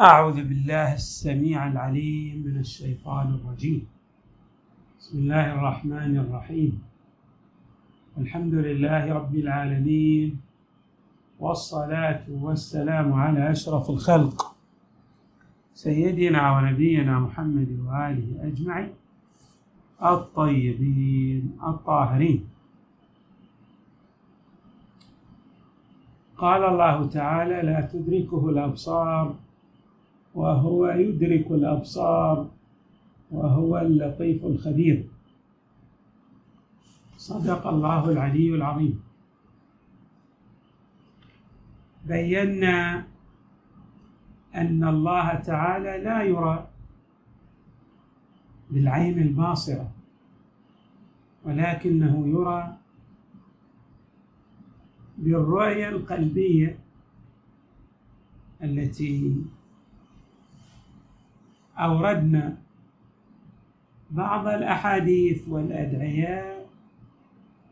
أعوذ بالله السميع العليم من الشيطان الرجيم. بسم الله الرحمن الرحيم. الحمد لله رب العالمين والصلاة والسلام على أشرف الخلق سيدنا ونبينا محمد وآله أجمعين الطيبين الطاهرين. قال الله تعالى لا تدركه الأبصار وهو يدرك الأبصار وهو اللطيف الخبير. صدق الله العلي العظيم. بينا أن الله تعالى لا يرى بالعين الباصرة ولكنه يرى بالرؤية القلبية التي أوردنا بعض الأحاديث والأدعية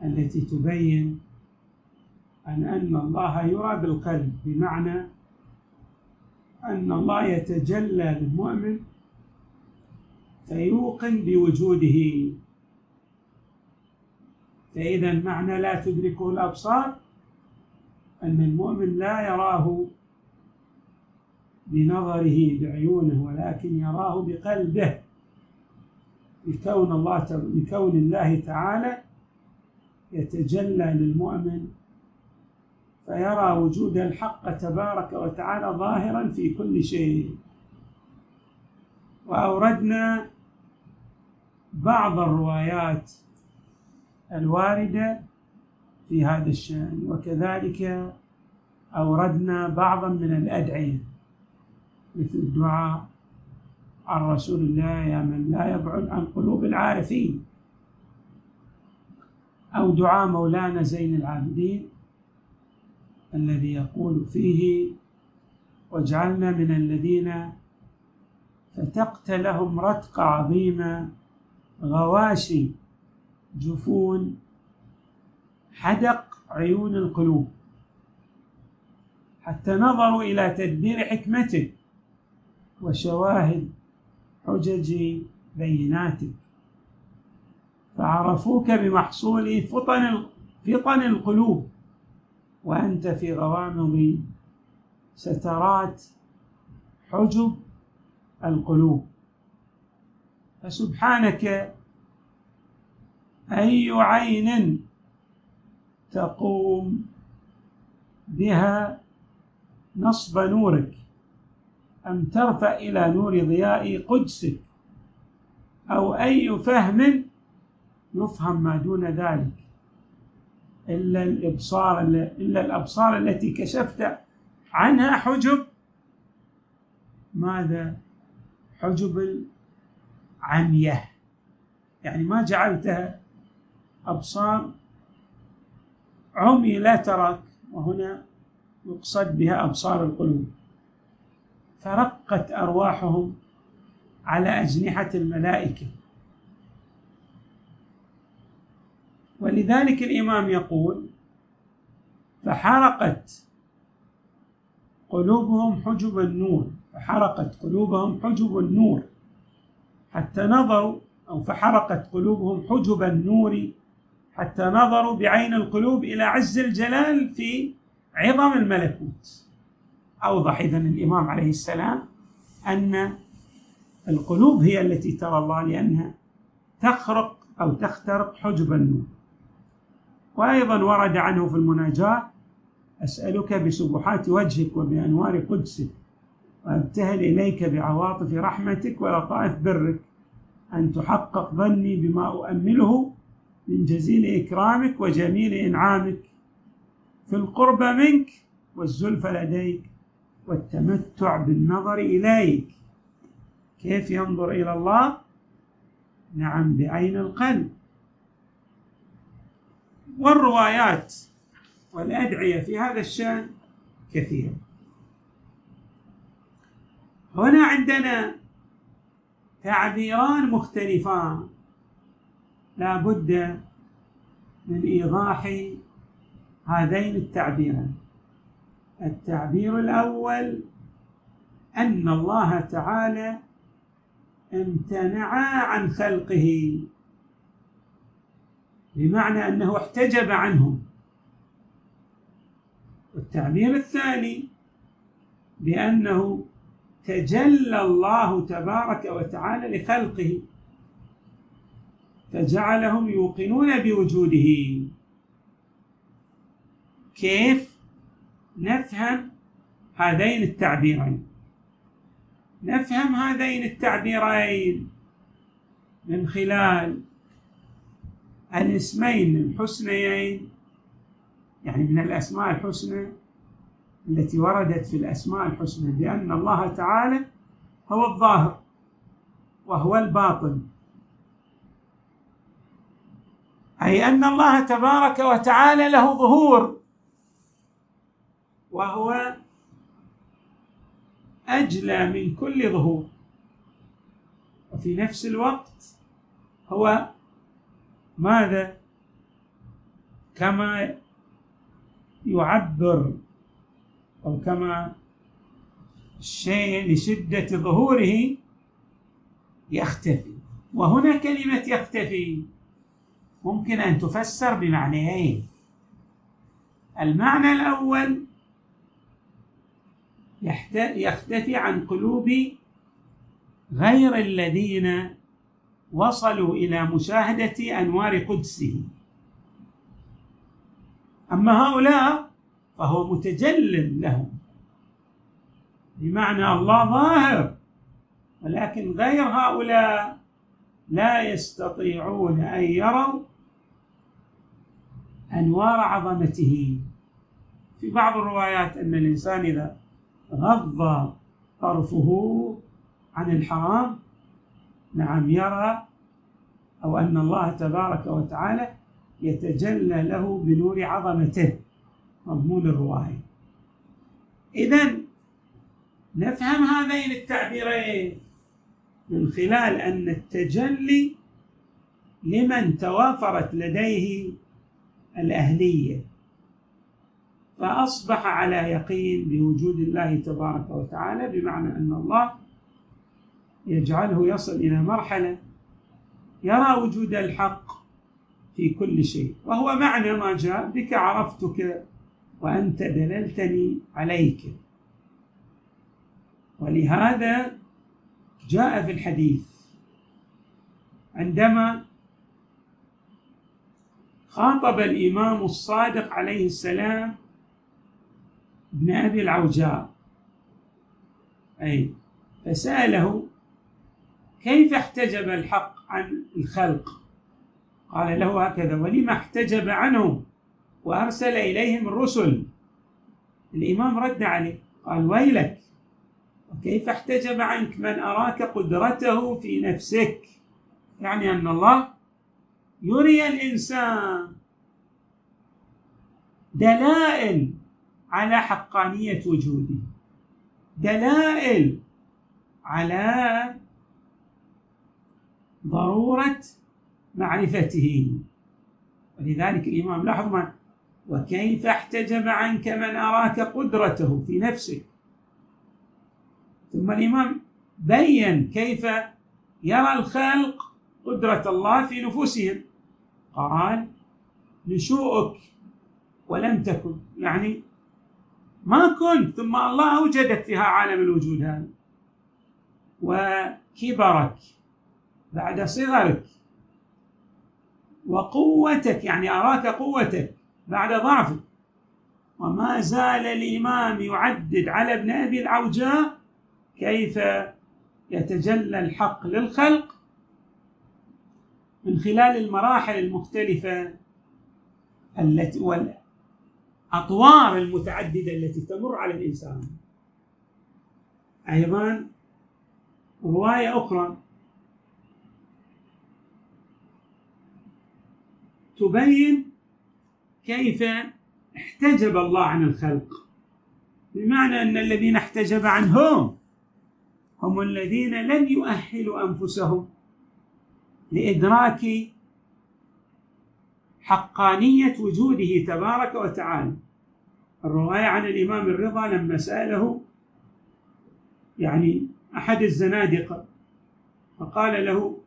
التي تبين أن أن الله يرى بالقلب بمعنى أن الله يتجلى للمؤمن فيوقن بوجوده. فإذا المعنى لا تدركه الأبصار أن المؤمن لا يراه بنظره بعيونه ولكن يراه بقلبه. لكون الله لكون الله تعالى يتجلى للمؤمن فيرى وجود الحق تبارك وتعالى ظاهرا في كل شيء. وأوردنا بعض الروايات الواردة في هذا الشأن وكذلك أوردنا بعضا من الأدعية. مثل الدعاء عن رسول الله يا من لا يبعد عن قلوب العارفين. أو دعاء مولانا زين العابدين الذي يقول فيه واجعلنا من الذين فتقت لهم رتق عظيمة غواشي جفون حدق عيون القلوب حتى نظروا إلى تدبير حكمتك وشواهد حجج بيناتك. فعرفوك بمحصول فطن فطن القلوب. وأنت في غوامض سترات حجب القلوب. فسبحانك أي عين تقوم بها نصب نورك. أم ترفع إلى نور ضياء قدسك أو أي فهم يفهم ما دون ذلك. إلا الإبصار إلا الأبصار التي كشفت عنها حجب. ماذا؟ حجب العمية. يعني ما جعلتها أبصار عمي لا تراك وهنا يقصد بها أبصار القلوب. فرقت أرواحهم على أجنحة الملائكة. ولذلك الإمام يقول فحرقت قلوبهم حجب النور فحرقت قلوبهم حجب النور حتى نظروا أو فحرقت قلوبهم حجب النور حتى نظروا بعين القلوب إلى عز الجلال في عظم الملكوت. أوضح إذا الإمام عليه السلام أن القلوب هي التي ترى الله لأنها تخرق أو تخترق حجب النور. وأيضا ورد عنه في المناجاة أسألك بسبحات وجهك وبأنوار قدسك وأبتهل إليك بعواطف رحمتك ولطائف برك أن تحقق ظني بما أؤمله من جزيل إكرامك وجميل إنعامك. في القرب منك والزلف لديك. والتمتع بالنظر إليك. كيف ينظر إلى الله؟ نعم بعين القلب. والروايات والأدعية في هذا الشأن كثيرة هنا عندنا تعبيران مختلفان. لا بد من إيضاح هذين التعبيرين التعبير الأول أن الله تعالى امتنع عن خلقه بمعنى أنه احتجب عنهم. والتعبير الثاني بأنه تجلى الله تبارك وتعالى لخلقه فجعلهم يوقنون بوجوده. كيف؟ نفهم هذين التعبيرين. نفهم هذين التعبيرين من خلال الاسمين الحسنيين يعني من الأسماء الحسنى التي وردت في الأسماء الحسنى بأن الله تعالى هو الظاهر وهو الباطن. أي أن الله تبارك وتعالى له ظهور. وهو أجلى من كل ظهور. وفي نفس الوقت هو ماذا؟ كما يعبر أو كما الشيء لشدة ظهوره يختفي. وهنا كلمة يختفي. ممكن أن تفسر بمعنيين. المعنى الأول يختفي عن قلوب غير الذين وصلوا إلى مشاهدة أنوار قدسه. أما هؤلاء فهو متجل لهم. بمعنى الله ظاهر ولكن غير هؤلاء لا يستطيعون أن يروا أنوار عظمته. في بعض الروايات أن الإنسان إذا غض طرفه عن الحرام. نعم يرى أو أن الله تبارك وتعالى يتجلى له بنور عظمته. مضمون الرواية. إذا نفهم هذين التعبيرين من خلال أن التجلي لمن توافرت لديه الأهلية. فأصبح على يقين بوجود الله تبارك وتعالى بمعنى أن الله يجعله يصل إلى مرحلة يرى وجود الحق في كل شيء. وهو معنى ما جاء بك عرفتك وأنت دللتني عليك. ولهذا جاء في الحديث عندما خاطب الإمام الصادق عليه السلام ابن أبي العوجاء. أي فسأله كيف احتجب الحق عن الخلق؟ قال له هكذا ولما احتجب عنهم؟ وأرسل إليهم الرسل. الإمام رد عليه قال ويلك وكيف احتجب عنك؟ من أراك قدرته في نفسك. يعني أن الله يري الإنسان دلائل على حقانية وجوده. دلائل على ضرورة معرفته. ولذلك الإمام لاحظ ما وكيف احتجب عنك من أراك قدرته في نفسك. ثم الإمام بين كيف يرى الخلق قدرة الله في نفوسهم. قال نشوءك ولم تكن. يعني ما كنت ثم الله أوجدك في عالم الوجود هذا. وكبرك بعد صغرك. وقوتك يعني أراك قوتك بعد ضعفك. وما زال الإمام يعدد على ابن أبي العوجاء كيف يتجلى الحق للخلق من خلال المراحل المختلفة التي الأطوار المتعددة التي تمر على الإنسان. أيضا رواية أخرى. تبين كيف احتجب الله عن الخلق. بمعنى أن الذين احتجب عنهم هم الذين لم يؤهلوا أنفسهم لإدراك حقانية وجوده تبارك وتعالى. الرواية عن الإمام الرضا لما سأله يعني أحد الزنادقة فقال له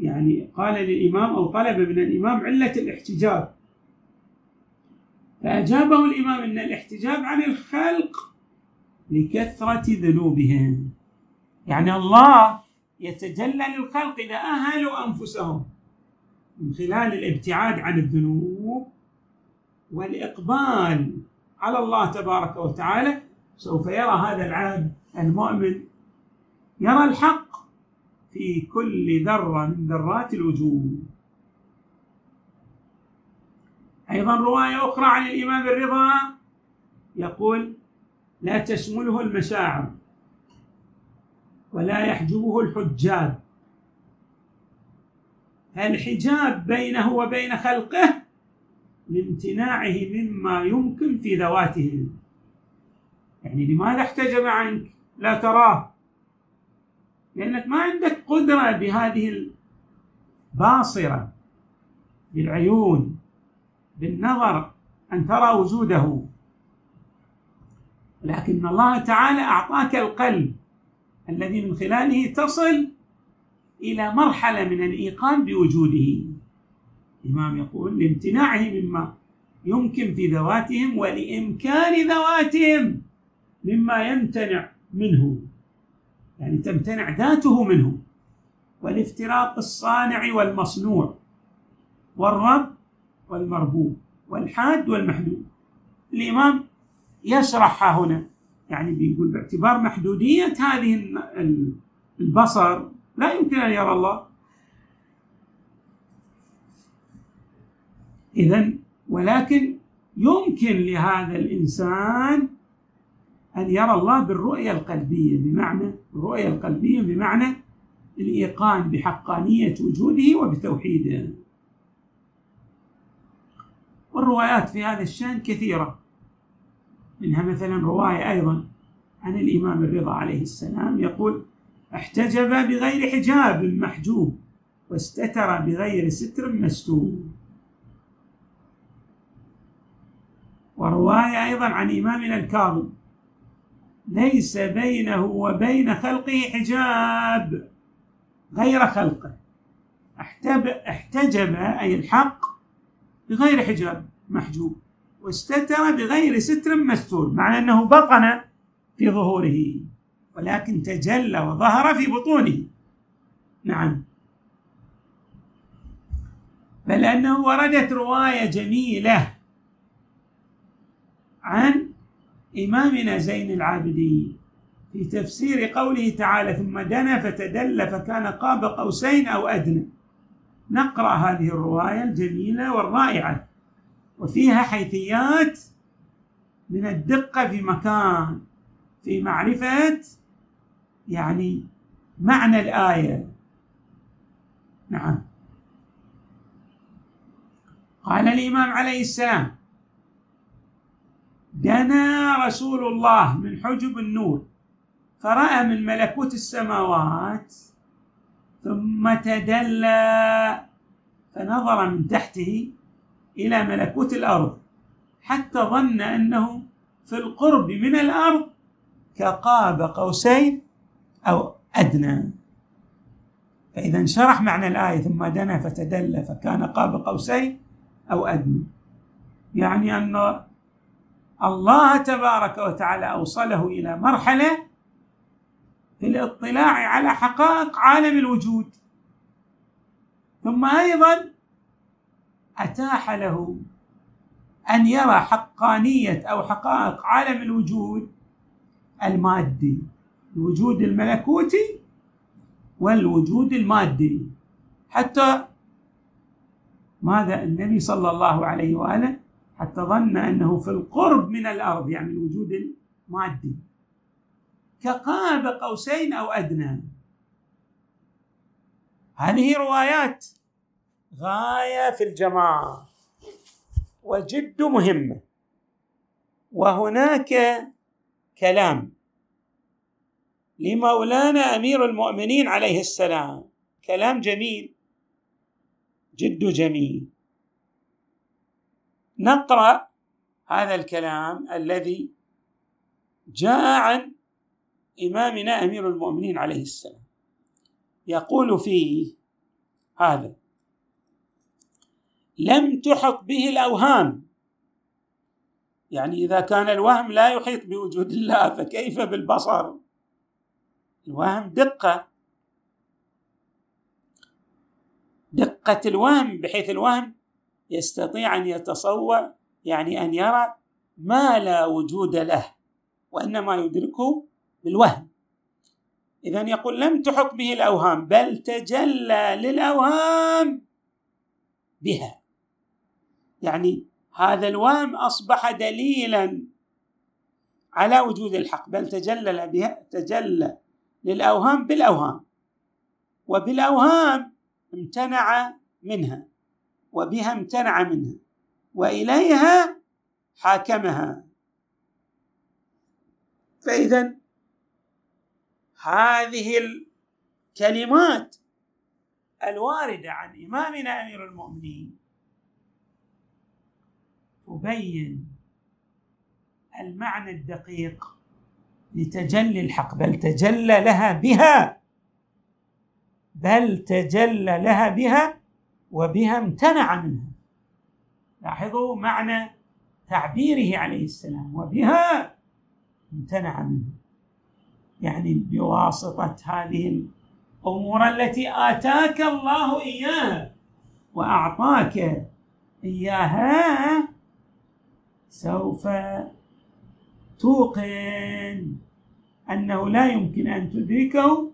يعني قال للإمام أو طلب من الإمام علة الاحتجاب. فأجابه الإمام أن الاحتجاب عن الخلق لكثرة ذنوبهم. يعني الله يتجلى للخلق إذا أهلوا أنفسهم من خلال الابتعاد عن الذنوب والإقبال على الله تبارك وتعالى سوف يرى هذا العبد المؤمن يرى الحق في كل ذرة من ذرات الوجود. أيضا رواية أخرى عن الإمام الرضا يقول لا تشمله المشاعر ولا يحجبه الحجاب. فالحجاب بينه وبين خلقه لامتناعه مما يمكن في ذواته. يعني لماذا احتجب عنك لا تراه. لأنك ما عندك قدرة بهذه الباصرة بالعيون بالنظر أن ترى وجوده. لكن الله تعالى أعطاك القلب الذي من خلاله تصل إلى مرحلة من الإيقان بوجوده. الإمام يقول لامتناعه مما يمكن في ذواتهم ولإمكان ذواتهم مما يمتنع منه. يعني تمتنع ذاته منه. والافتراق الصانع والمصنوع. والرب والمربوب والحاد والمحدود. الإمام يشرحها هنا. يعني بيقول باعتبار محدودية هذه البصر. لا يمكن أن يرى الله. إذا ولكن يمكن لهذا الإنسان أن يرى الله بالرؤية القلبية بمعنى الرؤية القلبية بمعنى الإيقان بحقانية وجوده وبتوحيده. والروايات في هذا الشأن كثيرة. منها مثلا رواية أيضا عن الإمام الرضا عليه السلام يقول احتجب بغير حجاب محجوب واستتر بغير ستر مستور. ورواية أيضا عن إمامنا الكاظم. ليس بينه وبين خلقه حجاب غير خلقه. احتجب أي الحق بغير حجاب محجوب واستتر بغير ستر مستور مع أنه بطن في ظهوره ولكن تجلى وظهر في بطونه. نعم. بل أنه وردت رواية جميلة عن إمامنا زين العابدين. في تفسير قوله تعالى ثم دنا فتدلى فكان قاب قوسين أو أدنى. نقرأ هذه الرواية الجميلة والرائعة. وفيها حيثيات من الدقة في مكان في معرفة يعني معنى الآية. نعم. قال الإمام عليه السلام دنا رسول الله من حجب النور فرأى من ملكوت السماوات ثم تدلى فنظر من تحته إلى ملكوت الأرض حتى ظن أنه في القرب من الأرض كقاب قوسين أو أدنى. فإذا انشرح معنى الآية ثم دنا فتدلى فكان قاب قوسين أو أدنى. يعني أن الله تبارك وتعالى أوصله إلى مرحلة في الاطلاع على حقائق عالم الوجود. ثم أيضا أتاح له أن يرى حقانية أو حقائق عالم الوجود المادي الوجود الملكوتي والوجود المادي. حتى ماذا؟ النبي صلى الله عليه وآله حتى ظن أنه في القرب من الأرض يعني الوجود المادي. كقاب قوسين أو أدنى. هذه روايات غاية في الجماعة وجد مهمه وهناك كلام لمولانا أمير المؤمنين عليه السلام. كلام جميل. جد جميل. نقرأ هذا الكلام الذي جاء عن إمامنا أمير المؤمنين عليه السلام. يقول فيه هذا لم تحط به الأوهام. يعني إذا كان الوهم لا يحيط بوجود الله فكيف بالبصر؟ الوهم دقة. دقة الوهم بحيث الوهم يستطيع أن يتصور يعني أن يرى ما لا وجود له وإنما يدركه بالوهم. إذا يقول لم تحط به الأوهام بل تجلى للأوهام بها. يعني هذا الوهم أصبح دليلا على وجود الحق بل تجلى بها تجلى للأوهام بالأوهام وبالأوهام امتنع منها. وبها امتنع منها وإليها حاكمها. فإذا هذه الكلمات الواردة عن إمامنا أمير المؤمنين تبين المعنى الدقيق لتجلي الحق بل تجلى لها بها بل تجلى لها بها وبها امتنع منها. لاحظوا معنى تعبيره عليه السلام وبها امتنع منها. يعني بواسطة هذه الأمور التي آتاك الله إياها وأعطاك إياها سوف توقن أنه لا يمكن أن تدركه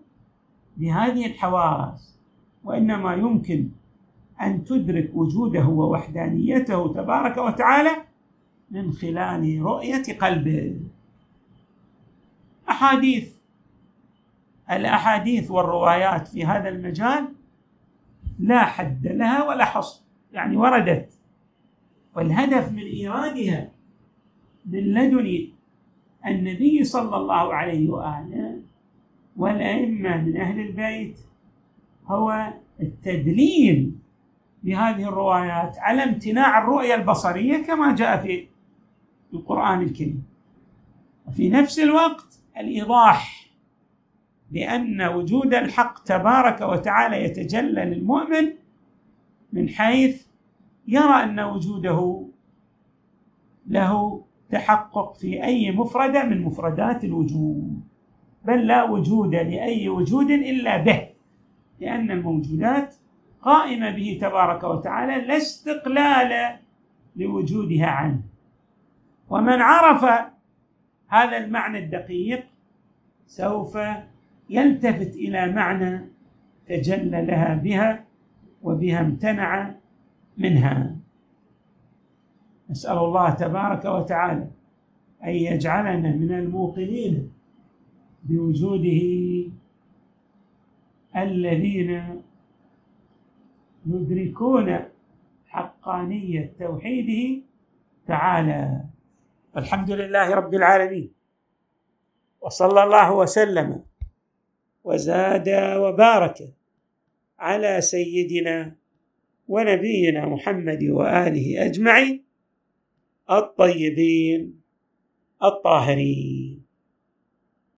بهذه الحواس وإنما يمكن أن تدرك وجوده ووحدانيته تبارك وتعالى من خلال رؤية قلبه. أحاديث. الأحاديث والروايات في هذا المجال لا حد لها ولا حصر يعني وردت. والهدف من إيرادها من لدن النبي صلى الله عليه وآله والأئمة من أهل البيت هو التدليل بهذه الروايات على امتناع الرؤية البصرية كما جاء في القرآن الكريم. وفي نفس الوقت الإيضاح بأن وجود الحق تبارك وتعالى يتجلى للمؤمن من حيث يرى أن وجوده له تحقق في أي مفردة من مفردات الوجود. بل لا وجود لأي وجود إلا به لأن الموجودات قائمة به تبارك وتعالى لا استقلال لوجودها عنه. ومن عرف هذا المعنى الدقيق سوف يلتفت إلى معنى تجلى لها بها وبها امتنع منها. نسأل الله تبارك وتعالى أن يجعلنا من الموقنين بوجوده الذين يدركون حقانية توحيده تعالى. الحمد لله رب العالمين. وصلى الله وسلم وزاد وبارك على سيدنا ونبينا محمد وآله أجمعين الطيبين الطاهرين.